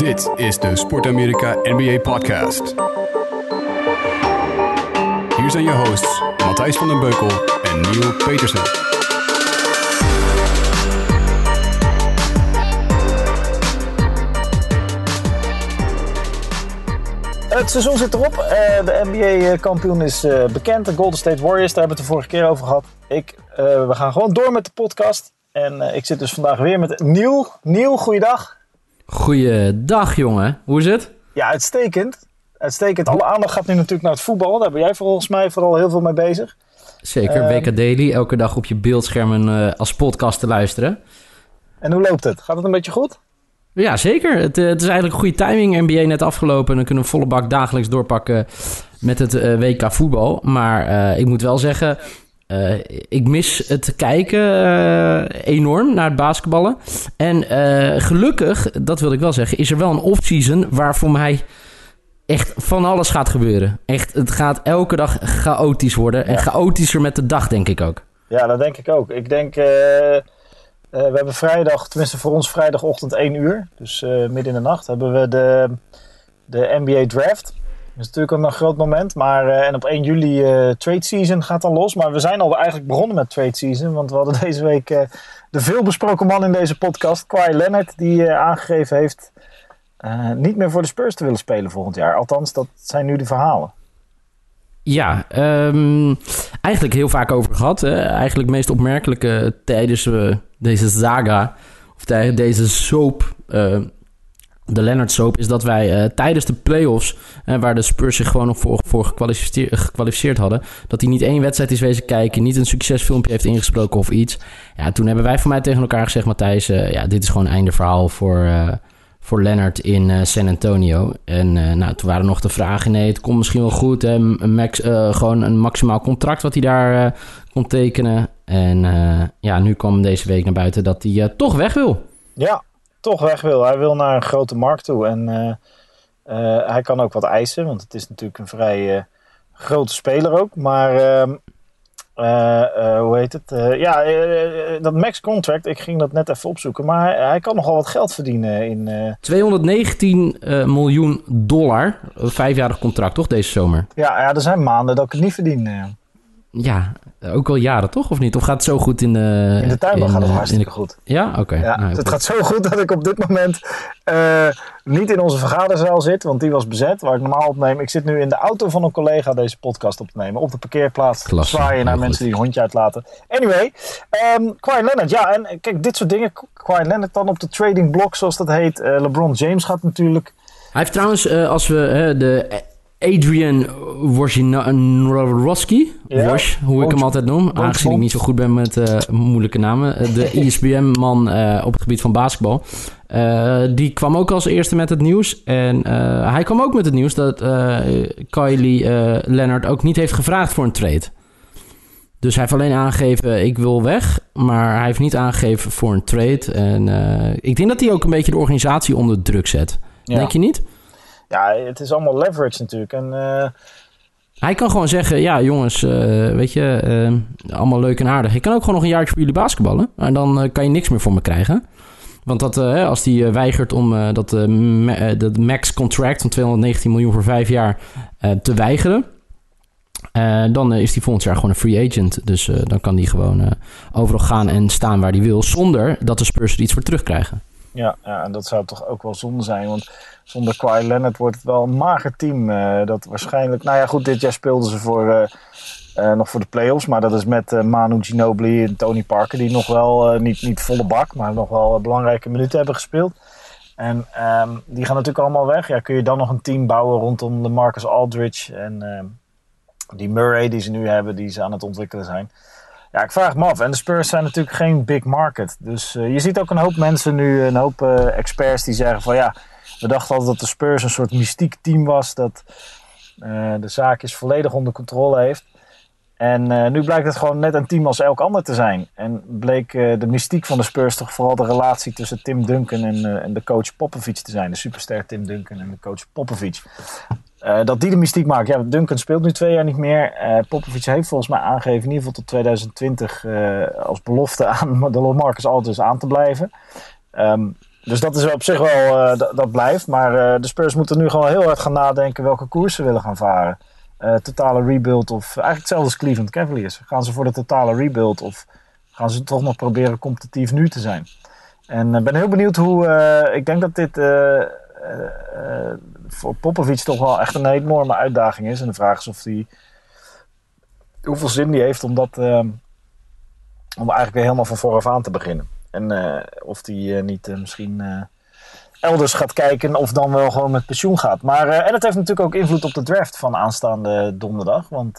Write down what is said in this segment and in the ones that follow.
Dit is de Sport Amerika NBA Podcast. Hier zijn je hosts Matthijs van den Beukel en Neil Petersen. Het seizoen zit erop. Eh, de NBA-kampioen is eh, bekend. De Golden State Warriors, daar hebben we het de vorige keer over gehad. Ik, eh, we gaan gewoon door met de podcast. En ik zit dus vandaag weer met Niel. Niel, goeiedag. Goeiedag jongen, hoe is het? Ja, uitstekend. Uitstekend. Alle aandacht gaat nu natuurlijk naar het voetbal. Daar ben jij volgens mij vooral heel veel mee bezig. Zeker, Ehm. WK Daily. Elke dag op je beeldschermen eh, als podcast te luisteren. En hoe loopt het? Gaat het een beetje goed? Ja, zeker. Het, eh, het is eigenlijk goede timing. NBA net afgelopen. En dan kunnen we volle bak dagelijks doorpakken met het eh, WK voetbal. Maar ik moet wel zeggen, eh, ik mis het kijken eh, enorm naar het basketballen. En eh, gelukkig, dat wil ik wel zeggen, is er wel een off-season waar voor mij echt van alles gaat gebeuren. Echt, het gaat elke dag chaotisch worden. En Ja. chaotischer met de dag, denk ik ook. Ja, dat denk ik ook. Ik denk, we hebben vrijdag, tenminste voor ons vrijdagochtend 1 uur, dus midden in de nacht, hebben we de, de NBA Draft. Is natuurlijk een groot moment, maar eh, en op 1 juli eh trade season gaat dan los. Maar we zijn al eigenlijk begonnen met trade season, want we hadden deze week eh, de veelbesproken man in deze podcast, Kawhi Leonard, die aangegeven heeft niet meer voor de Spurs te willen spelen volgend jaar. Althans, dat zijn nu de verhalen. Ja, ehm, eigenlijk heel vaak over gehad. Hè? Eigenlijk het meest opmerkelijke tijdens deze saga, of tij- deze soap, de Leonard soap, is dat wij eh, tijdens de playoffs, eh, waar de Spurs zich gewoon nog voor, voor gekwalificeerd, hadden, dat hij niet één wedstrijd is wezen kijken, niet een succesfilmpje heeft ingesproken of iets. Ja, toen hebben wij van mij tegen elkaar gezegd, Matthijs, eh, ja, dit is gewoon einde verhaal voor... voor Leonard in San Antonio. En nou, toen waren nog de vragen: nee, het komt misschien wel goed. Hè? Max, gewoon een maximaal contract wat hij daar kon tekenen. En ja, nu kwam deze week naar buiten dat hij toch weg wil. Ja, toch weg wil. Hij wil naar een grote markt toe. En eh, eh, hij kan ook wat eisen, want het is natuurlijk een vrij eh, grote speler ook. Maar ehm, eh, eh, hoe heet het? Ja, dat max contract, ik ging dat net even opzoeken. Maar hij, hij kan nogal wat geld verdienen in. eh, 219 eh, miljoen dollar. Een vijfjarig contract, toch, deze zomer? ja, ja, er zijn maanden dat ik het niet verdien. Ja, ook al jaren, toch? Of niet? Of gaat het zo goed in de... in de tuinbouw gaat het eh, hartstikke de- goed. Ja, oké. Ja, Nou, het gaat zo goed dat ik op dit moment eh, niet in onze vergaderzaal zit, want die was bezet, waar ik normaal opneem. Ik zit nu in de auto van een collega deze podcast op te nemen, op de parkeerplaats. Klasse, zwaaien naar mensen goed. die een hondje uitlaten. Anyway, um, Kawhi Leonard, ja, en kijk, dit soort dingen. Kawhi Leonard dan op de trading block, zoals dat heet. Eh, LeBron James gaat natuurlijk. Hij heeft trouwens, eh, als we eh, de Adrian Wojnarowski, Ja. Hoe ik hem altijd noem, aangezien ik niet zo goed ben met eh, moeilijke namen, eh, de ISBN-man eh, op het gebied van basketbal, die kwam ook als eerste met het nieuws. En hij kwam ook met het nieuws dat Kylie Leonard ook niet heeft gevraagd voor een trade. Dus hij heeft alleen aangegeven, ik wil weg. Maar hij heeft niet aangegeven voor een trade. En ik denk dat hij ook een beetje de organisatie onder druk zet. Ja. Denk je niet? Ja, het is allemaal leverage natuurlijk. En eh, Hij kan gewoon zeggen, ja jongens, eh, weet je, eh, allemaal leuk en aardig. Ik kan ook gewoon nog een jaartje voor jullie basketballen. En dan kan je niks meer voor me krijgen. Want dat, als eh, weigert om dat, dat max contract van 219 miljoen voor vijf jaar te weigeren... dan is hij volgend jaar gewoon een free agent. Dus dan kan hij gewoon eh, overal gaan en staan waar hij wil... zonder dat de Spurs er iets voor terugkrijgen. Ja, ja, en dat zou toch ook wel zonde zijn. Want zonder Kawhi Leonard wordt het wel een mager team. eh, dat waarschijnlijk... Nou ja, goed, dit jaar speelden ze voor, eh, eh, nog voor de playoffs. Maar dat is met Manu Ginobili en Tony Parker... die nog wel, niet, niet volle bak... maar nog wel belangrijke minuten hebben gespeeld. En ehm, die gaan natuurlijk allemaal weg. Ja, kun je dan nog een team bouwen rondom de Marcus Aldridge... en ehm, die Murray die ze nu hebben... die ze aan het ontwikkelen zijn... Ja, ik vraag me af. En de Spurs zijn natuurlijk geen big market. Dus eh, je ziet ook een hoop mensen nu, een hoop eh, experts die zeggen van ja, we dachten altijd dat de Spurs een soort mystiek team was dat eh, de zaakjes volledig onder controle heeft. En nu blijkt het gewoon net een team als elk ander te zijn. En bleek de mystiek van de Spurs toch vooral de relatie tussen Tim Duncan en, en de coach Popovic te zijn. De superster Tim Duncan en de coach Popovic. Eh, dat die de mystiek maakt. Ja, Duncan speelt nu twee jaar niet meer. Eh Popovic heeft volgens mij aangegeven in ieder geval tot 2020 eh, als belofte aan de Marcus Aldridge aan te blijven. Ehm, dus dat is op zich wel, uh, dat blijft. Maar uh, de Spurs moeten nu gewoon heel hard gaan nadenken welke koers ze willen gaan varen. Uh, totale rebuild of eigenlijk hetzelfde als Cleveland Cavaliers. Gaan ze voor de totale rebuild of gaan ze toch nog proberen competitief nu te zijn? En ik ben heel benieuwd hoe. ik denk dat dit voor Popovic toch wel echt een enorme uitdaging is. En de vraag is of hij. hoeveel zin die heeft om dat. om eigenlijk weer helemaal van vooraf aan te beginnen. En uh, of die niet misschien elders gaat kijken of dan wel gewoon met pensioen gaat. Maar, en het heeft natuurlijk ook invloed op de draft van aanstaande donderdag. Want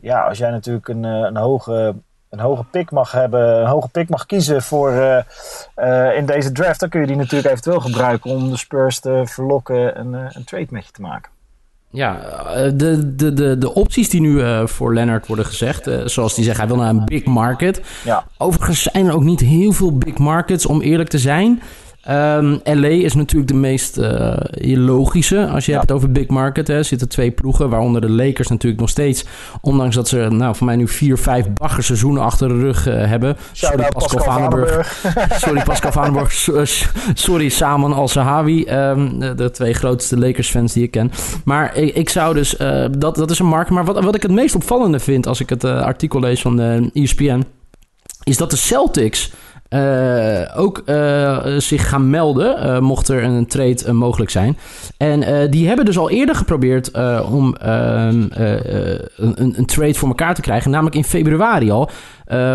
ja, als jij natuurlijk een, een hoge een hoge pick mag hebben, een hoge pick mag kiezen voor in deze draft, dan kun je die natuurlijk eventueel gebruiken om de Spurs te verlokken en een trade met je te maken. Ja, de, de, de, de opties die nu uh, voor Leonard worden gezegd, uh, zoals die zegt, hij wil naar een big market. Ja. Overigens zijn er ook niet heel veel big markets, om eerlijk te zijn. Um, LA is natuurlijk de meest uh, logische. Als je ja. hebt over big market, hè, zitten twee ploegen, waaronder de Lakers natuurlijk nog steeds. Ondanks dat ze, nou, voor mij nu vier, vijf baggerseizoenen achter de rug uh, hebben. Sorry, Pascal, Pascal sorry, Pascal Vandenburg. sorry, Saman Al-Sahawi. Um, de, twee grootste Lakers-fans die ik ken. Maar ik, ik zou dus, uh, dat, dat is een markt. Maar wat, wat ik het meest opvallende vind als ik het artikel lees van de ESPN, is dat de Celtics ook uh, zich gaan melden, uh, mocht er een trade mogelijk zijn. En die hebben dus al eerder geprobeerd om ehm, een, een, trade voor elkaar te krijgen, namelijk in februari al,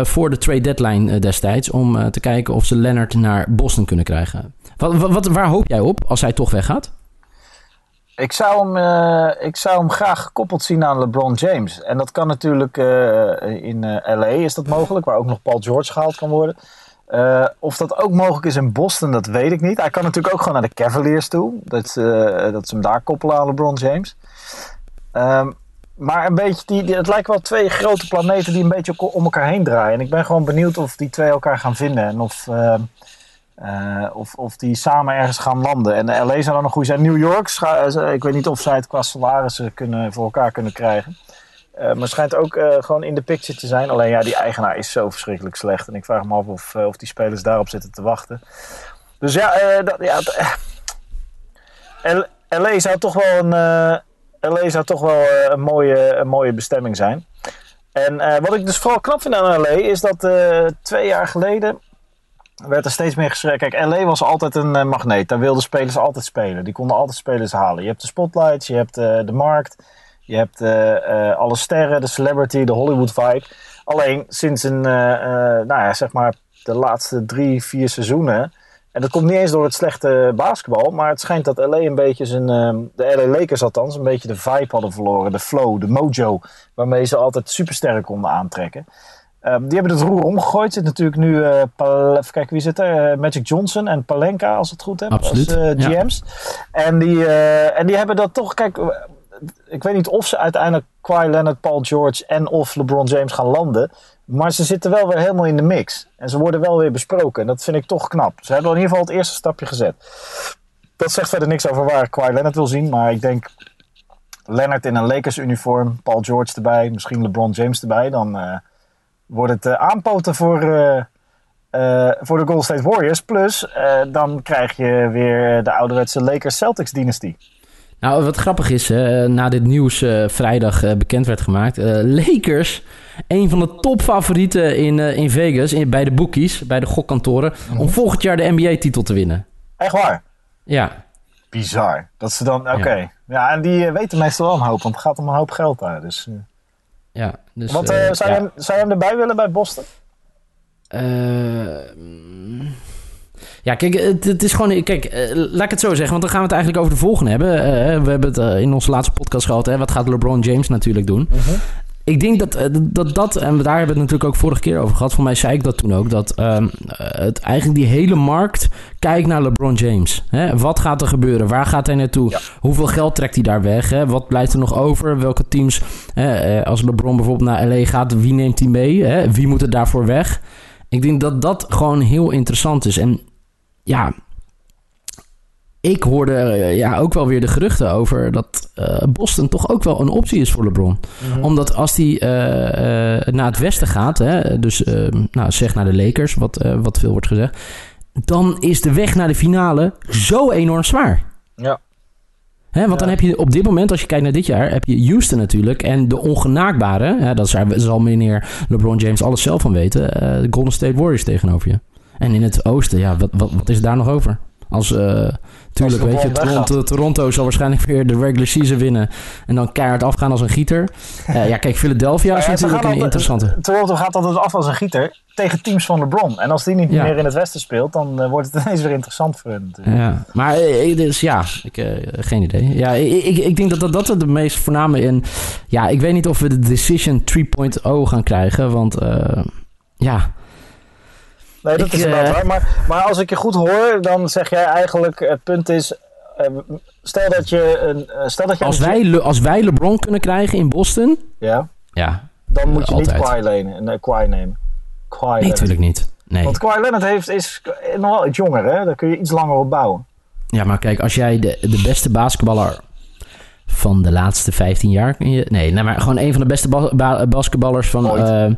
voor de trade deadline destijds, om te kijken of ze Leonard naar Boston kunnen krijgen. Wat, wat, waar hoop jij op als hij toch weggaat? Ik zou, hem, ik zou hem graag gekoppeld zien aan LeBron James. En dat kan natuurlijk in LA is dat mogelijk, waar ook nog Paul George gehaald kan worden. Uh, of dat ook mogelijk is in Boston, dat weet ik niet. Hij kan natuurlijk ook gewoon naar de Cavaliers toe. Dat, uh, dat ze hem daar koppelen aan LeBron James. Um, maar een beetje die, het lijken wel twee grote planeten die een beetje om elkaar heen draaien. En ik ben gewoon benieuwd of die twee elkaar gaan vinden. En of, uh, of, of die samen ergens gaan landen. En LA zou dan nog goed zijn. New York, ik weet niet of zij het qua salarissen kunnen, voor elkaar kunnen krijgen. Uh, maar schijnt ook uh, gewoon in de picture te zijn. Alleen ja, die eigenaar is zo verschrikkelijk slecht. En ik vraag me af of, uh, of die spelers daarop zitten te wachten. Dus ja, dat, ja LA zou toch wel een, LA zou toch wel een, mooie, een mooie bestemming zijn. En wat ik dus vooral knap vind aan LA is dat twee jaar geleden werd er steeds meer geschreven. Kijk, LA was altijd een magneet. Daar wilden spelers altijd spelen. Die konden altijd spelers halen. Je hebt de spotlights, je hebt de markt. Je hebt uh, alle sterren, de celebrity, de Hollywood vibe. Alleen sinds een, uh, nou ja, zeg maar de laatste drie, vier seizoenen. En dat komt niet eens door het slechte basketbal. Maar het schijnt dat LA een beetje zijn. de LA Lakers althans. een beetje de vibe hadden verloren. De flow, de mojo. Waarmee ze altijd supersterren konden aantrekken. Um, die hebben het roer omgegooid. Zit natuurlijk nu. Uh, even kijken wie zit er. Uh, Magic Johnson en Palenka, als het goed heb. Absoluut. Als uh, GM's. Ja. En, die, en die hebben dat toch. Kijk ik weet niet of ze uiteindelijk Kawhi Leonard, Paul George en of LeBron James gaan landen. Maar ze zitten wel weer helemaal in de mix. En ze worden wel weer besproken. En dat vind ik toch knap. Ze hebben in ieder geval het eerste stapje gezet. Dat zegt verder niks over waar Kawhi Leonard wil zien. Maar ik denk Leonard in een Lakers uniform. Paul George erbij. Misschien LeBron James erbij. Dan uh, wordt het uh, aanpoten voor, uh, voor de Golden State Warriors. Plus dan krijg je weer de ouderwetse Lakers Celtics dynastie. Nou, wat grappig is, uh, na dit nieuws uh, vrijdag uh, bekend werd gemaakt. Lakers, een van de topfavorieten in, in Vegas, in, bij de bookies, bij de gokkantoren, mm. om volgend jaar de NBA-titel te winnen. Echt waar? Ja. Bizar. Dat ze dan, oké. Okay. Ja. ja. en die weten meestal wel een hoop, want het gaat om een hoop geld daar. Dus, ja, dus... Wat, zou, ja. je hem, zou je hem erbij willen bij Boston? Eh... Ja, kijk, het, het, is gewoon... Kijk, uh, laat ik het zo zeggen, want dan gaan we het eigenlijk over de volgende hebben. Uh, we hebben het uh, in onze laatste podcast gehad, hè, wat gaat LeBron James natuurlijk doen. -huh. Ik denk dat, dat dat, en daar hebben we het natuurlijk ook vorige keer over gehad. Voor mij zei ik dat toen ook, dat um, het eigenlijk die hele markt kijkt naar LeBron James. Hè? Wat gaat er gebeuren? Waar gaat hij naartoe? Ja. Hoeveel geld trekt hij daar weg? Hè? Wat blijft er nog over? Welke teams, hè? als LeBron bijvoorbeeld naar LA gaat, wie neemt hij mee? Hè? Wie moet er daarvoor weg? Ik denk dat dat gewoon heel interessant is. En ja, ik hoorde uh, ja, ook wel weer de geruchten over dat uh, Boston toch ook wel een optie is voor LeBron. Mm -hmm. Omdat als hij uh, naar het westen gaat, hè, dus nou, zeg naar de Lakers, wat, wat veel wordt gezegd. dan is de weg naar de finale zo enorm zwaar. Ja. Hè, want dan heb je op dit moment, als je kijkt naar dit jaar, heb je Houston natuurlijk. En de ongenaakbare, hè, dat zal- meneer LeBron James alles zelf van weten, eh, de Golden State Warriors tegenover je. En in het oosten, ja, wat, wat, wat is daar nog over? Als, eh tuurlijk, weet je. Toronto, Toronto zal waarschijnlijk weer de regular season winnen. En dan keihard afgaan als een gieter. Eh, ja, kijk, Philadelphia is ja, ze natuurlijk een interessante. Toronto gaat altijd af als een gieter tegen teams van LeBron. En als die niet Ja. meer in het westen speelt, dan eh, wordt het ineens weer interessant voor hen natuurlijk. Ja, maar eh, eh, dus ja, ik, eh, geen idee. Ja, ik, ik, ik denk dat, dat dat de meest voorname in... Ja, ik weet niet of we de Decision 3.0 gaan krijgen, want eh, ja... Nee, dat Ik, is inderdaad eh, waar. Maar, maar als ik je goed hoor, dan zeg jij eigenlijk... Het punt is, eh, stel dat je... Een, eh, stel dat je Als een- wij, Le- als wij LeBron kunnen krijgen in Boston... Ja, Ja, dan moet je niet. Kawhi lenen. Nee, Kawhi nemen. Kawhi nee, natuurlijk niet. Nee. Want Kawhi Leonard heeft, is nog wel iets jonger, hè? Daar kun je iets langer op bouwen. Ja, maar kijk, als jij de, de beste basketballer van de laatste 15 jaar... kun je- Nee, nee, maar gewoon een van de beste ba- ba- basketballers van Ooit.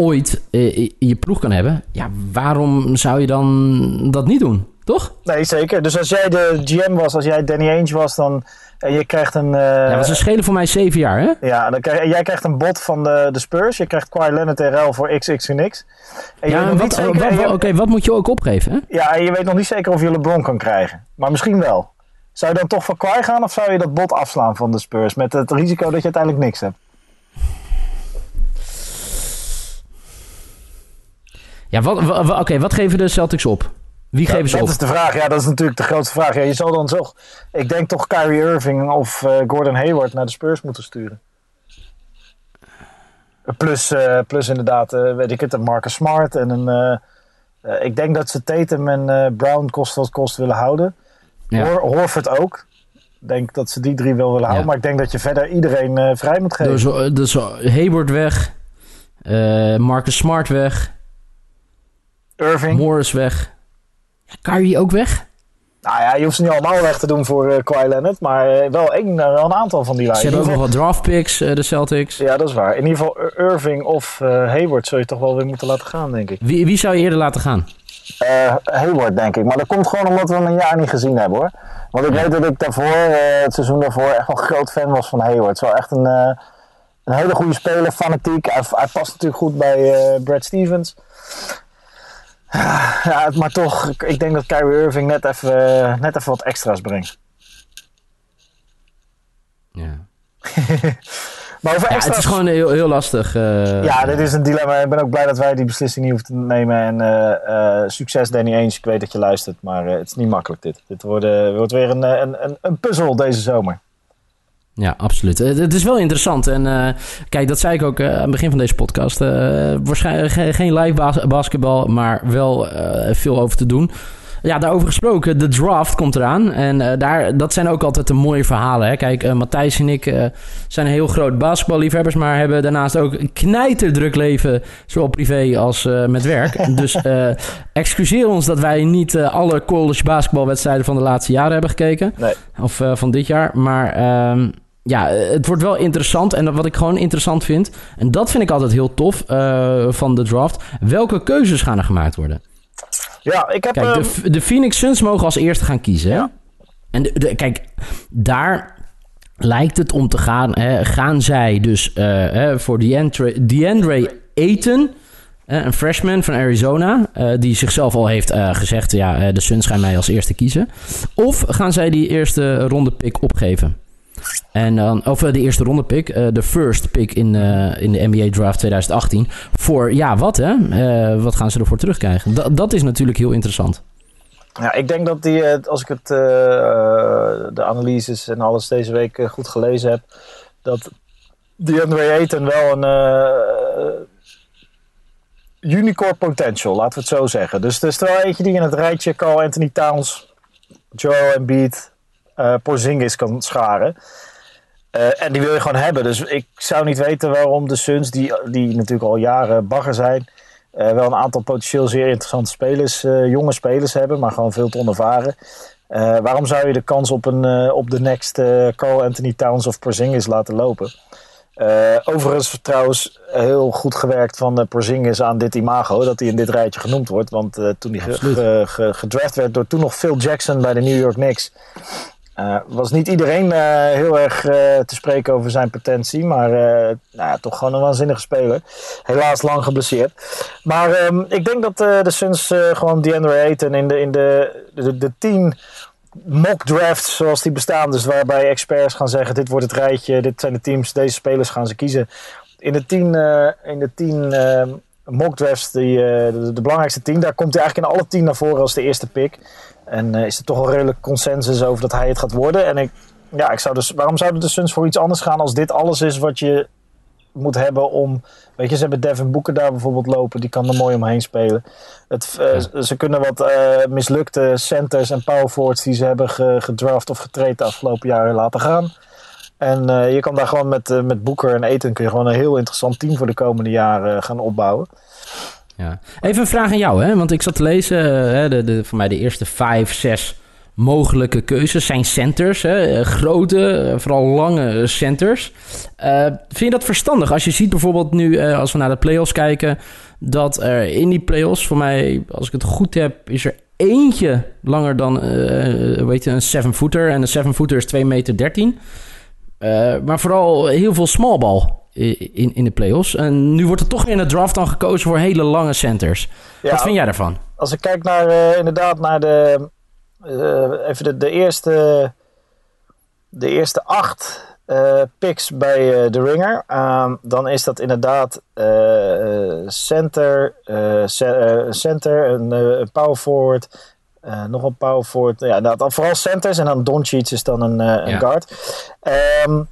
Ooit, eh, in je ploeg kan hebben... Ja, waarom zou je dan dat niet doen? Toch? Nee, zeker. Dus als jij de GM was, als jij Danny Ainge was, dan... En je krijgt een... eh, Ja, ze schelen voor mij 7 jaar, hè? Ja, dan krijg, jij krijgt een bot van de, de Spurs. Je krijgt Kawhi Leonard ruil voor XX en je Ja, wat, oké, wat moet je ook opgeven, hè? Ja, en je weet nog niet zeker of je LeBron kan krijgen. Maar misschien wel. Zou je dan toch voor Kawhi gaan of zou je dat bot afslaan van de Spurs? Met het risico dat je uiteindelijk niks hebt. Ja, wat, wa- wa- oké, wat geven de Celtics op? Wie Ja, geven ze dat op? is de vraag. Ja, dat is natuurlijk de grootste vraag. Ja, je zal dan toch... Ik denk toch Kyrie Irving of eh, Gordon Hayward naar de Spurs moeten sturen. Plus, eh, plus inderdaad, eh, weet ik het, een Marcus Smart en een... ik denk dat ze Tatum en Brown kost wat kost willen houden. Ja. Hor- Horford ook. Ik denk dat ze die drie wel willen houden. Ja. Maar ik denk dat je verder iedereen vrij moet geven. Dus, eh, dus Hayward weg. Marcus Smart weg. Irving. Morris weg. Ja, Kyrie ook weg? Nou ja, je hoeft ze niet allemaal weg te doen voor eh Kawhi Leonard. Maar eh, wel, één, eh, wel een aantal van die Ze lijnen. hebben ook nog wat draft picks, eh, de Celtics. Ja, dat is waar. In ieder geval Ir- Irving of eh, Hayward zul je toch wel weer moeten laten gaan, denk ik. Wie, wie zou je eerder laten gaan? Eh, Hayward, denk ik. Maar dat komt gewoon omdat we hem een jaar niet gezien hebben, hoor. Want ik weet dat ik daarvoor, eh, het seizoen daarvoor, echt wel een groot fan was van Hayward. Wel echt een, eh, een hele goede speler, fanatiek. Hij, hij past natuurlijk goed bij eh, Brad Stevens. Ja, maar toch, ik- denk dat Kyrie Irving net even, net even wat extra's brengt. Ja. Maar over Ja, extra's... het is gewoon heel, heel lastig. eh, Ja, dit is een dilemma. Ik ben ook blij dat wij die beslissing niet hoeven te nemen. En eh, eh, succes Danny Eens. Ik weet dat je luistert, maar het is niet makkelijk dit. Dit wordt, wordt weer een, een, een, een puzzel deze zomer. Ja, absoluut. Het, het is wel interessant. En eh, kijk, dat zei ik ook eh, aan het begin van deze podcast. Eh, waarschijnlijk ge- geen live bas- basketbal, maar wel eh, veel over te doen. Ja, daarover gesproken, de draft komt eraan. En eh, daar, dat zijn ook altijd de mooie verhalen. Hè? Kijk, eh, Matthijs en ik eh, zijn heel groot basketballiefhebbers... maar hebben daarnaast ook een knijterdruk leven... zowel privé als met werk. dus excuseer ons dat wij niet alle college basketbalwedstrijden... van de laatste jaren hebben gekeken. Nee. Of van dit jaar. Maar ehm, ja, het wordt wel interessant. En wat ik gewoon interessant vind... en dat vind ik altijd heel tof van de draft... welke keuzes gaan er gemaakt worden? Ja, ik heb... Kijk, ehm, de, de Phoenix Suns mogen als eerste gaan kiezen. Ja. En de, de- kijk, daar lijkt het om te gaan. Hè, gaan zij dus eh, hè, voor DeAndre, DeAndre Ayton, een freshman van Arizona, eh, die zichzelf al heeft eh, gezegd: ja, de Suns gaan mij als eerste kiezen. Of gaan zij die eerste ronde pick opgeven? En dan, of eh, de eerste ronde pick, eh, de first pick in, eh, in de NBA draft 2018. Voor, ja, wat hè? Wat gaan ze ervoor terugkrijgen? Dat, dat is natuurlijk heel interessant. ja, ik denk dat die, als ik het, de analyses en alles deze week goed gelezen heb... dat DeAndre Ayton wel een... unicorn potential, laten we het zo zeggen. Dus er is er wel eentje die in het rijtje Carl Anthony Towns, Joel Embiid, eh Porzingis kan scharen. Eh, en die wil je gewoon hebben. Dus ik zou niet weten waarom de Suns, die, die natuurlijk al jaren bagger zijn, eh, wel een aantal potentieel zeer interessante spelers, jonge spelers hebben, maar gewoon veel te onervaren. Waarom zou je de kans op, een, op de next Carl Anthony Towns of Porzingis laten lopen? Overigens trouwens heel goed gewerkt van Porzingis aan dit imago. Dat hij in dit rijtje genoemd wordt. Want toen hij ge ge gedraft werd door toen nog Phil Jackson bij de New York Knicks... was niet iedereen heel erg te spreken over zijn potentie. Maar nou ja, toch gewoon een waanzinnige speler. Helaas lang geblesseerd. Maar um, ik denk dat de Suns gewoon DeAndre Ayton in de, in de, de, de tien mock drafts zoals die bestaan. Dus waarbij experts gaan zeggen: dit wordt het rijtje, dit zijn de teams, deze spelers gaan ze kiezen. In de tien, uh, in de tien uh, mock drafts, die, uh, de, de, belangrijkste tien, daar komt hij eigenlijk in alle tien naar voren als de eerste pick. En is er toch wel redelijk consensus over dat hij het gaat worden. En ik, ja, ik zou dus, waarom zouden de Suns voor iets anders gaan als dit alles is wat je moet hebben om. Weet je, ze hebben Devin Boeken daar bijvoorbeeld lopen, die kan er mooi omheen spelen. Het, uh, Ze kunnen wat uh, mislukte centers en power forwards die ze hebben gedraft of getraind de afgelopen jaren laten gaan. En uh, je kan daar gewoon met, met Boeker en Eten kun je gewoon een heel interessant team voor de komende jaren gaan opbouwen. Ja. Even een vraag aan jou, hè? want ik zat te lezen, hè, de, de, voor mij de eerste vijf, zes mogelijke keuzes zijn centers. Hè? Eh, grote, eh, vooral lange centers. Vind je dat verstandig? Als je ziet bijvoorbeeld nu, als we naar de playoffs kijken... dat er in die playoffs, voor mij, als ik het goed heb... is er eentje langer dan weet je, een 7-footer. En een 7-footer is 2 meter 13. maar vooral heel veel smallbal in, in de playoffs. En nu wordt er toch in de draft dan gekozen voor hele lange centers. Ja, Wat vind jij daarvan? Als ik kijk naar, inderdaad naar de uh, even de, de, eerste, de eerste acht uh, picks bij uh, de Ringer. Um, dan is dat inderdaad center, center, een, een power forward, nog een power forward. Ja, nou, dan vooral centers en dan Doncic is dan een, een ja. guard. Um,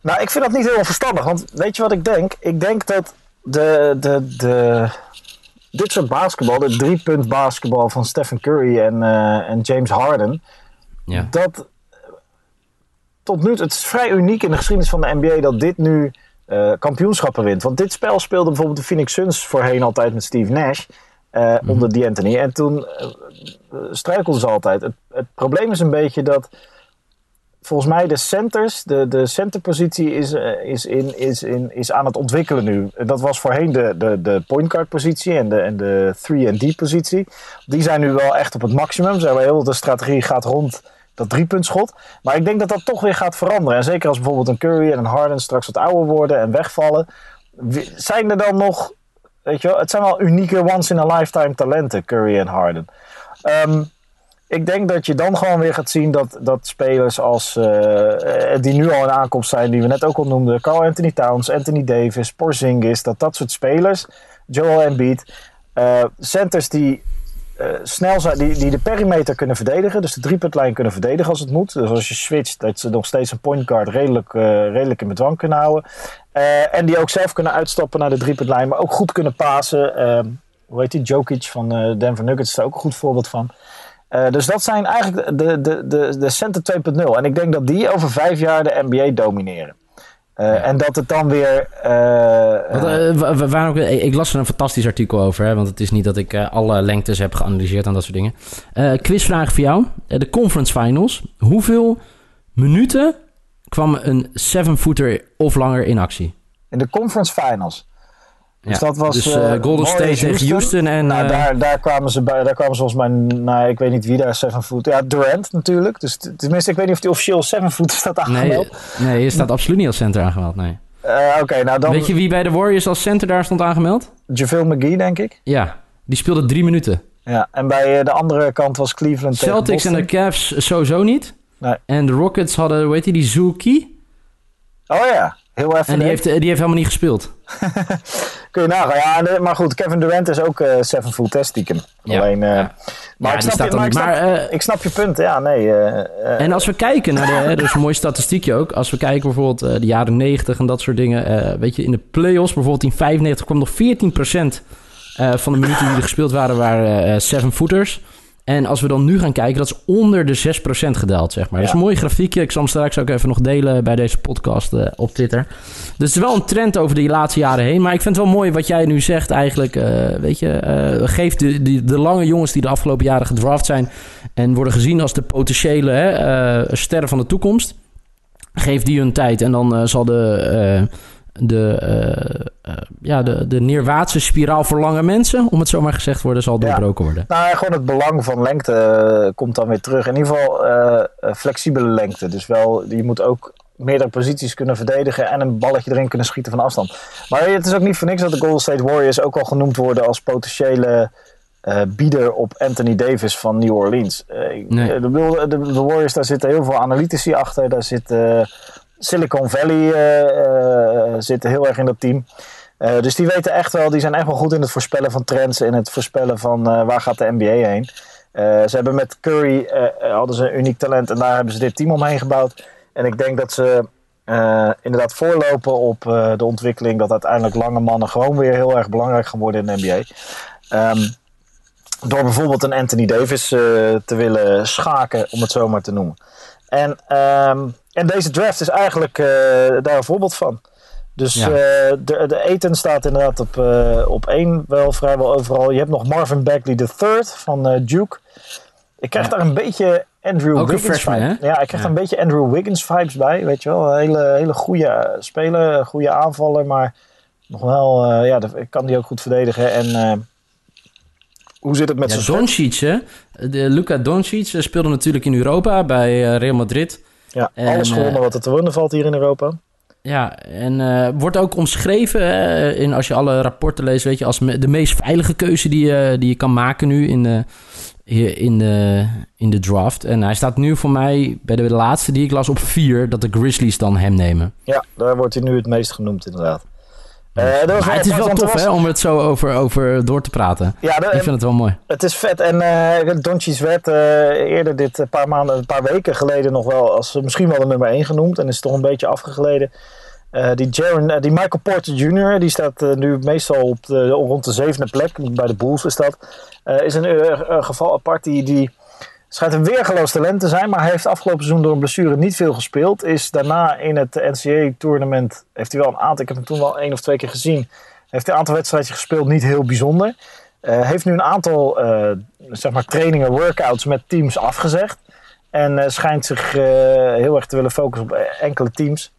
nou, ik vind dat niet heel verstandig. Want weet je wat ik denk? Ik denk dat de, de, de, dit soort basketbal, de driepunt basketbal van Stephen Curry en, uh, en James Harden, ja. dat tot nu toe, het is vrij uniek in de geschiedenis van de NBA dat dit nu uh, kampioenschappen wint. Want dit spel speelde bijvoorbeeld de Phoenix Suns voorheen altijd met Steve Nash. Uh, mm. Onder D'Antoni. En toen struikelden ze altijd. Het, het probleem is een beetje dat volgens mij de centers, de, de centerpositie is, uh, is, in, is, in, is aan het ontwikkelen nu. Dat was voorheen de, de, de point guard positie en de, en de 3D positie. Die zijn nu wel echt op het maximum. Zijn heel, de strategie gaat rond dat driepuntschot. Maar ik denk dat dat toch weer gaat veranderen. En zeker als bijvoorbeeld een Curry en een Harden straks wat ouder worden en wegvallen. Zijn er dan nog, weet je wel, het zijn wel unieke once in a lifetime talenten, Curry en Harden. Um, ik denk dat je dan gewoon weer gaat zien dat, dat spelers als, uh, die nu al in aankomst zijn, die we net ook al noemden, Carl Anthony Towns, Anthony Davis, Porzingis, dat dat soort spelers, Joel Embiid, uh, centers die snel zijn, die, die de perimeter kunnen verdedigen, dus de driepuntlijn kunnen verdedigen als het moet. Dus als je switcht, dat ze nog steeds een point guard redelijk, redelijk in bedwang kunnen houden. en die ook zelf kunnen uitstappen naar de driepuntlijn, maar ook goed kunnen pasen. hoe heet die? Jokic van Denver Nuggets is daar ook een goed voorbeeld van. Uh, dus dat zijn eigenlijk de, de, de, de center 2.0. En ik denk dat die over vijf jaar de NBA domineren. Uh, ja. En dat het dan weer. Uh, Wat, ik las er een fantastisch artikel over, hè, want het is niet dat ik alle lengtes heb geanalyseerd en dat soort dingen. quizvraag voor jou: de conference finals. Hoeveel minuten kwam een seven-footer of langer in actie? In de conference finals. Dus dat was dus, uh, Golden State tegen Houston. en, nou, uh, daar, daar, kwamen ze bij, daar kwamen ze volgens mij, nou, ik weet niet wie daar seven foot. Ja, Durant natuurlijk. Dus tenminste, ik weet niet of die officieel seven foot staat aangemeld. Nee, nee, je staat absoluut niet als center aangemeld, nee. Uh, okay, nou dan... Weet je wie bij de Warriors als center daar stond aangemeld? JaVale McGee, denk ik. Ja, die speelde drie minuten. Ja, en bij de andere kant was Cleveland Celtics en de Cavs sowieso niet. Nee. En de Rockets hadden, weet je, die Zuki. Oh ja, heel even. En die heeft, die heeft helemaal niet gespeeld. Kun je nagaan. Ja, maar goed, Kevin Durant is ook uh, seven foot test stiekem. Ja, Alleen, uh, ja. Maar, ik snap, je, maar, ik, snap, maar uh, ik snap je punt. Ja, nee. en als we kijken naar de... hè, dat is een mooi statistiekje ook. Als we kijken bijvoorbeeld de jaren 90 en dat soort dingen. weet je, in de playoffs bijvoorbeeld in 95 kwam nog 14% van de minuten die er gespeeld waren, waren seven footers. En als we dan nu gaan kijken, dat is onder de 6% gedaald, zeg maar. Ja. Dat is een mooi grafiekje. Ik zal hem straks ook even nog delen bij deze podcast uh, op Twitter. Dus het is wel een trend over de laatste jaren heen. Maar ik vind het wel mooi wat jij nu zegt eigenlijk. Uh, weet je, uh, geef de, de, de, lange jongens die de afgelopen jaren gedraft zijn... en worden gezien als de potentiële sterren van de toekomst... geef die hun tijd en dan eh, zal de, eh, de, eh, eh, ja, de, de neerwaartse spiraal voor lange mensen, om het zo maar gezegd worden, zal doorbroken worden. Nou, ja, gewoon het belang van lengte eh, komt dan weer terug. In ieder geval eh, flexibele lengte. Dus wel, je moet ook meerdere posities kunnen verdedigen en een balletje erin kunnen schieten van afstand. Maar het is ook niet voor niks dat de Golden State Warriors ook al genoemd worden als potentiële eh, bieder op Anthony Davis van New Orleans. Nee. de, de, de Warriors, daar zitten heel veel analytici achter. Daar zit Silicon Valley zit heel erg in dat team. Eh, dus die weten echt wel, die zijn echt wel goed in het voorspellen van trends, in het voorspellen van eh, waar gaat de NBA heen. Eh, ze hebben met Curry hadden ze een uniek talent en daar hebben ze dit team omheen gebouwd. En ik denk dat ze inderdaad voorlopen op de ontwikkeling dat uiteindelijk lange mannen gewoon weer heel erg belangrijk gaan worden in de NBA. Ehm, door bijvoorbeeld een Anthony Davis te willen schaken, om het zo maar te noemen. En, ehm, en deze draft is eigenlijk daar een voorbeeld van. Dus Ja. eh, de, de eten staat inderdaad op, eh, op één wel vrijwel overal. Je hebt nog Marvin Bagley III van eh, Duke. Ik krijg Ja. daar een beetje Andrew Ook Wiggins freshman, vibes. hè? Ja, ik krijg Ja. een beetje Andrew Wiggins vibes bij. Weet je wel, een hele, hele goede speler, goede aanvaller, maar nog wel, ja, kan die ook goed verdedigen. En hoe zit het met zijn Doncic, hè? De Luka Doncic speelde natuurlijk in Europa bij Real Madrid. Ja, En, alles gewonnen wat er te winnen valt hier in Europa. Ja, en eh, wordt ook omschreven hè, in, als je alle rapporten leest, weet je, als de meest veilige keuze die, je die je kan maken nu in de, in, de, in de draft. En hij staat nu voor mij bij de laatste die ik las op vier, dat de Grizzlies dan hem nemen. Ja, daar wordt hij nu het meest genoemd inderdaad. Eh, dat was Maar het is wel tof was- hè, om het zo over, over door te praten. Ja, de- Ik vind het wel mooi. Het is vet. En eh Doncic werd eh, eerder dit een paar maanden, een paar weken geleden nog wel als misschien wel de nummer 1 genoemd. En is toch een beetje afgegleden. Die, Jaren, die Michael Porter Jr., die staat nu meestal op de, rond de zevende plek. Bij de Bulls is dat. Is een geval apart. Die, die schijnt een weergeloos talent te zijn. Maar hij heeft afgelopen seizoen door een blessure niet veel gespeeld. Is daarna in het NCAA-tournament, heeft hij wel een aantal, ik heb hem toen wel één of twee keer gezien. Heeft hij een aantal wedstrijdjes gespeeld, niet heel bijzonder. Eh, heeft nu een aantal eh, zeg maar trainingen, workouts met teams afgezegd. En eh, schijnt zich heel erg te willen focussen op enkele teams.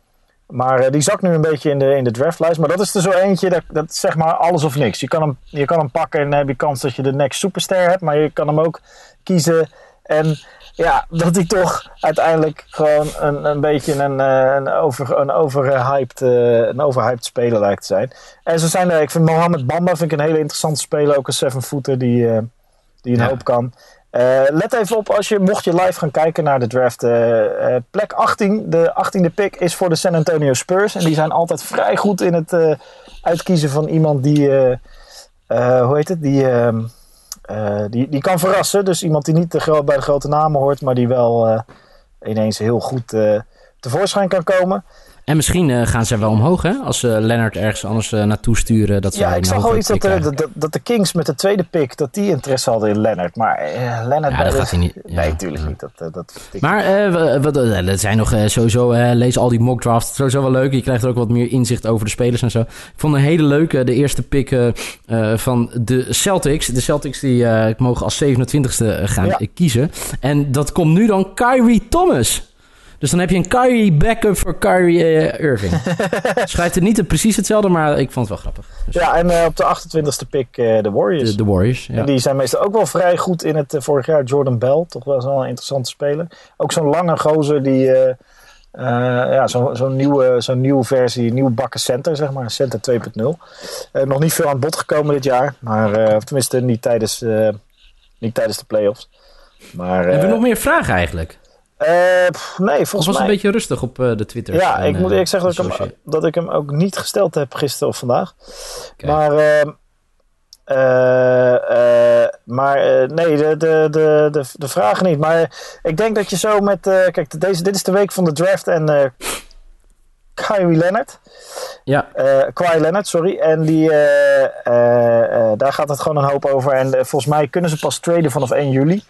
Maar die zakt nu een beetje in de, in de draftlijst. Maar dat is er zo eentje, dat, dat zeg maar alles of niks. Je kan, hem, je kan hem pakken en dan heb je kans dat je de next superster hebt. Maar je kan hem ook kiezen. En ja, dat hij toch uiteindelijk gewoon een, een beetje een, eh, een, over, een, overhyped, eh, een overhyped speler lijkt te zijn. En zo zijn er, ik vind Mohamed Bamba vind ik een hele interessante speler. Ook een seven-footer die, eh, die een Ja. hoop kan. Let even op als je, mocht je live gaan kijken naar de draft. plek 18, de 18e pick is voor de San Antonio Spurs. En die zijn altijd vrij goed in het uitkiezen van iemand die, hoe heet het, die, ehm, eh, die, die kan verrassen. Dus iemand die niet bij de grote namen hoort, maar die wel eh, ineens heel goed eh, tevoorschijn kan komen. En misschien eh, gaan ze wel omhoog, hè? Als ze Leonard ergens anders eh, naartoe sturen. Dat Ja, ik zag al iets dat, eh, krijgen. dat, de Kings met de tweede pick, dat die interesse hadden in Leonard. Maar eh Leonard... Ja, dat gaat de- hij niet. Ja. Nee, natuurlijk niet. Dat, eh, dat, Maar eh, eh, er zijn nog eh, sowieso, eh, lees al die mock drafts, sowieso wel leuk. Je krijgt er ook wat meer inzicht over de spelers en zo. Ik vond een hele leuke, de eerste pick eh, eh, van de Celtics. De Celtics die eh, mogen als 27e gaan Ja. eh, kiezen. En dat komt nu dan Kyrie Thomas. Dus dan heb je een Kyrie backup voor Kyrie eh, Irving. Schrijft het niet precies hetzelfde, maar ik vond het wel grappig. Dus Ja, en eh, op de 28e pick eh, de Warriors. de, Warriors, ja. En die zijn meestal ook wel vrij goed in het vorig jaar. Jordan Bell, toch wel zo'n interessante speler. Ook zo'n lange gozer die... ja, zo'n zo'n nieuwe, zo'n nieuwe versie, nieuwe bakken center, zeg maar. Center 2.0. Eh, nog niet veel aan bod gekomen dit jaar. Maar, of tenminste niet tijdens, niet tijdens de playoffs. Maar, Hebben we nog meer vragen eigenlijk? Eh, pff, nee, volgens was het mij... een beetje rustig op eh, de Twitter? Ja, en, ik moet eh, eerlijk zeggen dat ik, hem, dat ik hem ook niet gesteld heb gisteren of vandaag. Maar, ehm, eh, eh, maar eh, nee, de, de, de, de, de vragen niet. Maar ik denk dat je zo met. kijk, deze, dit is de week van de draft en. Kyrie Leonard. Ja, Kawhi Leonard, sorry. En die, daar gaat het gewoon een hoop over. En volgens mij kunnen ze pas traden vanaf 1 juli.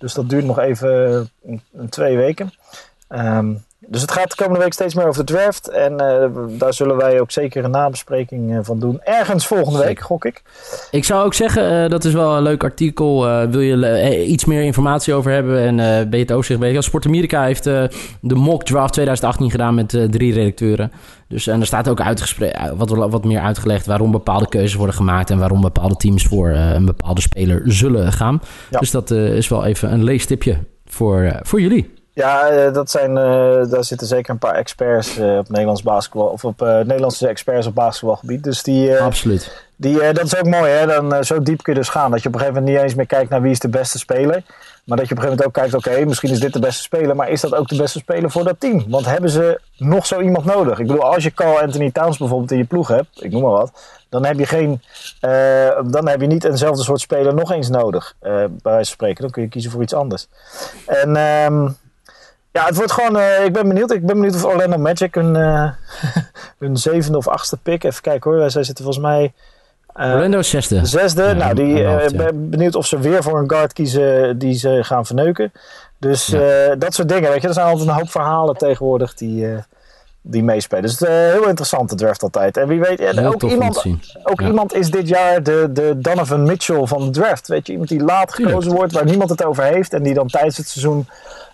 Dus dat duurt nog even twee weken. Ehm, dus het gaat de komende week steeds meer over de draft. En eh, daar zullen wij ook zeker een nabespreking eh, van doen. Ergens volgende week, Zeker. gok ik. Ik zou ook zeggen, eh, dat is wel een leuk artikel. Wil je iets meer informatie over hebben en ben je het overzicht bezig? Sport Amerika heeft de mock draft 2018 gedaan met drie redacteuren. Dus, en er staat ook wat, wat meer uitgelegd waarom bepaalde keuzes worden gemaakt... en waarom bepaalde teams voor een bepaalde speler zullen gaan. Ja. Dus dat is wel even een leestipje voor, voor jullie. Ja, eh, dat zijn, eh, daar zitten zeker een paar experts eh, op Nederlands basketbal. Of op eh, Nederlandse experts op basketbalgebied. Dus die, Absoluut. die, dat is ook mooi, hè? Dan, zo diep kun je dus gaan. Dat je op een gegeven moment niet eens meer kijkt naar wie is de beste speler. Maar dat je op een gegeven moment ook kijkt, oké, misschien is dit de beste speler. Maar is dat ook de beste speler voor dat team? Want hebben ze nog zo iemand nodig? Ik bedoel, als je Carl Anthony Towns bijvoorbeeld in je ploeg hebt, ik noem maar wat. Dan heb je, geen, dan heb je niet eenzelfde soort speler nog eens nodig. bij wijze van spreken. Dan kun je kiezen voor iets anders. En ehm, ja, het wordt gewoon. eh, ik ben benieuwd. Ik ben benieuwd of Orlando Magic hun, eh, hun zevende of achtste pick. Even kijken hoor. Zij zitten volgens mij. eh, Orlando is zesde. Zesde. Ja, nou, die eh, hoofd, ja. ben benieuwd of ze weer voor een guard kiezen die ze gaan verneuken. Dus Ja. eh, dat soort dingen. Weet je, er zijn altijd een hoop verhalen tegenwoordig die, eh, die meespelen. Dus eh, heel interessant, de draft altijd. En wie weet, en ook, iemand, ook iemand is dit jaar de, de Donovan Mitchell van de draft. Weet je, iemand die laat Tuurlijk. gekozen wordt, waar niemand het over heeft. En die dan tijdens het seizoen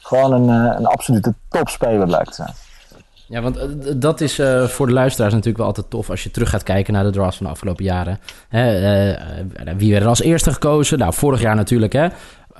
gewoon een, eh, een absolute topspeler blijkt te zijn. Ja, want eh, dat is eh, voor de luisteraars natuurlijk wel altijd tof als je terug gaat kijken naar de drafts van de afgelopen jaren. Hè, wie werd er als eerste gekozen? Nou, vorig jaar natuurlijk, hè.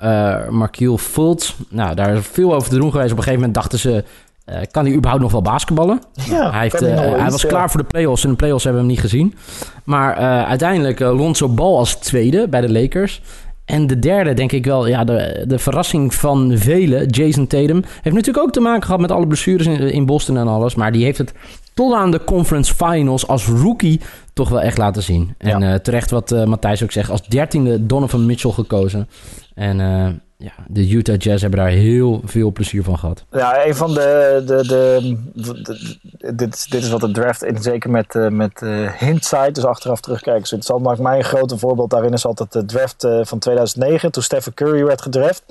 Uh, Markiel Fultz. Nou, daar is veel over te doen geweest. Op een gegeven moment dachten ze... eh, kan hij überhaupt nog wel basketballen? Ja, hij, heeft, hij iets, was ja. klaar voor de playoffs. En de playoffs hebben we hem niet gezien. Maar eh, uiteindelijk eh, Lonzo Ball als tweede bij de Lakers. En de derde, denk ik wel, ja, de, de verrassing van velen, Jason Tatum. Heeft natuurlijk ook te maken gehad met alle blessures in, in Boston en alles. Maar die heeft het tot aan de conference finals als rookie toch wel echt laten zien. En Ja. eh, terecht wat eh, Matthijs ook zegt, als dertiende Donovan Mitchell gekozen. En eh, ja, de Utah Jazz hebben daar heel veel plezier van gehad. Ja, een van de. de, de, dit, is- dit is wat de draft, in, zeker met, eh, met eh, hindsight, dus achteraf terugkijken. is interessant. Maar mijn grote voorbeeld daarin is altijd de draft eh, van 2009, toen Stephen Curry werd gedraft.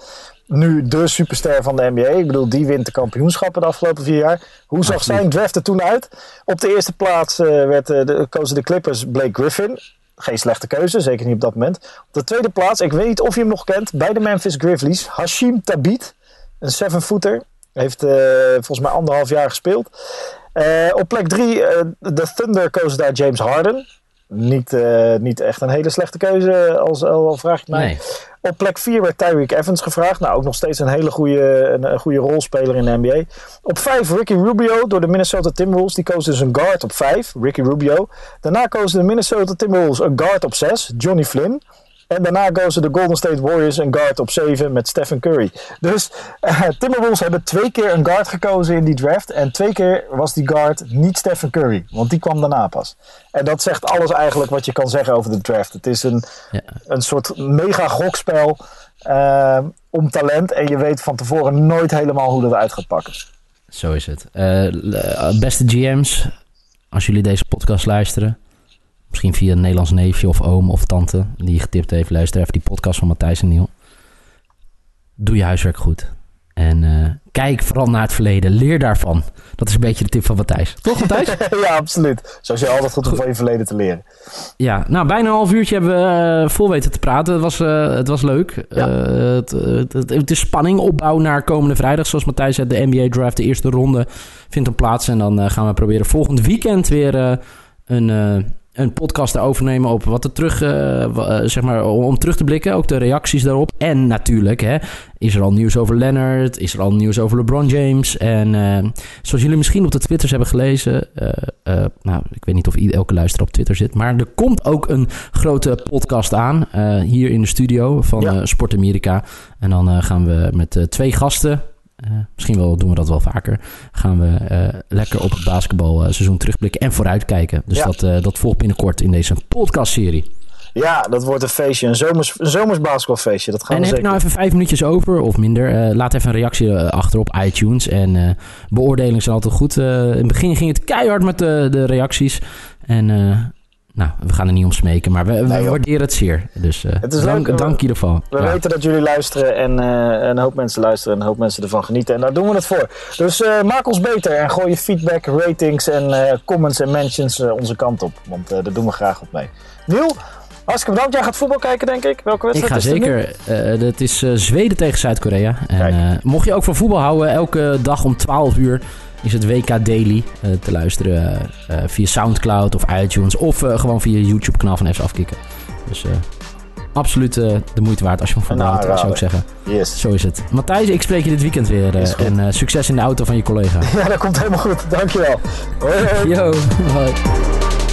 Nu de superster van de NBA. Ik bedoel, die wint de kampioenschappen de afgelopen vier jaar. Hoe zag zijn draft er toen uit? Op de eerste plaats werd, de, kozen de Clippers Blake Griffin. Geen slechte keuze, zeker niet op dat moment. Op de tweede plaats, ik weet niet of je hem nog kent, bij de Memphis Grizzlies, Hashim Tabit. Een seven-footer. Heeft eh, volgens mij anderhalf jaar gespeeld. Eh, op plek drie, eh, de Thunder kozen daar James Harden. Niet, niet echt een hele slechte keuze, als, al vraag het mij. Nee. Op plek 4 werd Tyreek Evans gevraagd. Nou, ook nog steeds een hele goede, een, goede rolspeler in de NBA. Op 5 Ricky Rubio door de Minnesota Timberwolves. Die koos dus een guard op 5, Ricky Rubio. Daarna kozen de Minnesota Timberwolves een guard op 6, Johnny Flynn. En daarna kozen de Golden State Warriors een guard op 7 met Stephen Curry. Dus eh, Timberwolves hebben twee keer een guard gekozen in die draft. En twee keer was die guard niet Stephen Curry. Want die kwam daarna pas. En dat zegt alles eigenlijk wat je kan zeggen over de draft. Het is een, Ja. een soort mega gokspel eh, om talent. En je weet van tevoren nooit helemaal hoe dat uit gaat pakken. Zo is het. Eh, beste GM's, als jullie deze podcast luisteren, misschien via een Nederlands neefje of oom of tante die getipt heeft, luister even die podcast van Matthijs en Niel. Doe je huiswerk goed. En eh, kijk vooral naar het verleden. Leer daarvan. Dat is een beetje de tip van Matthijs. Toch, Matthijs? ja, absoluut. Zoals je altijd goed om van je verleden te leren. Ja, nou, bijna een half uurtje hebben we eh, vol weten te praten. Het was, eh, het was leuk. Ja. Het, het, het, het is spanning, opbouw naar komende vrijdag. Zoals Matthijs zei, de NBA Draft, de eerste ronde vindt dan plaats. En dan gaan we proberen volgend weekend weer een, een podcast te overnemen op wat er terug, eh, eh, zeg maar, om, terug te blikken. Ook de reacties daarop. En natuurlijk, hè, is er al nieuws over Leonard? Is er al nieuws over LeBron James? En eh, zoals jullie misschien op de Twitters hebben gelezen, nou, ik weet niet of elke luisteraar op Twitter zit, maar er komt ook een grote podcast aan hier in de studio van Ja. Sport Amerika. En dan gaan we met twee gasten. Eh, misschien wel doen we dat wel vaker. Gaan we eh, lekker op het basketbalseizoen terugblikken en vooruitkijken. Dus Ja. dat, eh, dat volgt binnenkort in deze podcastserie. Ja, dat wordt een feestje. Een zomers, een zomers basketbalfeestje. Dat gaan En we heb je zeker nou even vijf minuutjes over of minder? eh, laat even een reactie eh, achter op iTunes. En eh beoordelingen zijn altijd goed. Eh, in het begin ging het keihard met de, de reacties. En eh, nou, we gaan er niet om smeken, maar we, we Nee, joh. waarderen het zeer. Dus eh, Het is dank, leuk, dank in ieder geval. We Ja. weten dat jullie luisteren en eh, een hoop mensen luisteren en een hoop mensen ervan genieten. En daar doen we het voor. Dus eh, maak ons beter en gooi je feedback, ratings en comments en mentions onze kant op. Want daar doen we graag op mee. Niel, hartstikke bedankt. Jij gaat voetbal kijken, denk ik. Welke Ik wedstrijd ga is het zeker. dat is Zweden tegen Zuid-Korea. En mocht je ook van voetbal houden, elke dag om 12 uur is het WK Daily eh, te luisteren eh, eh, via Soundcloud of iTunes of gewoon via YouTube kanaal van FC Afkikken. Dus absoluut de moeite waard als je van voetbal Een houdt, zou ik zeggen. Yes. Zo is het. Matthijs, ik spreek je dit weekend weer. en succes in de auto van je collega. Ja, dat komt helemaal goed. Dankjewel. Hoi. Yo.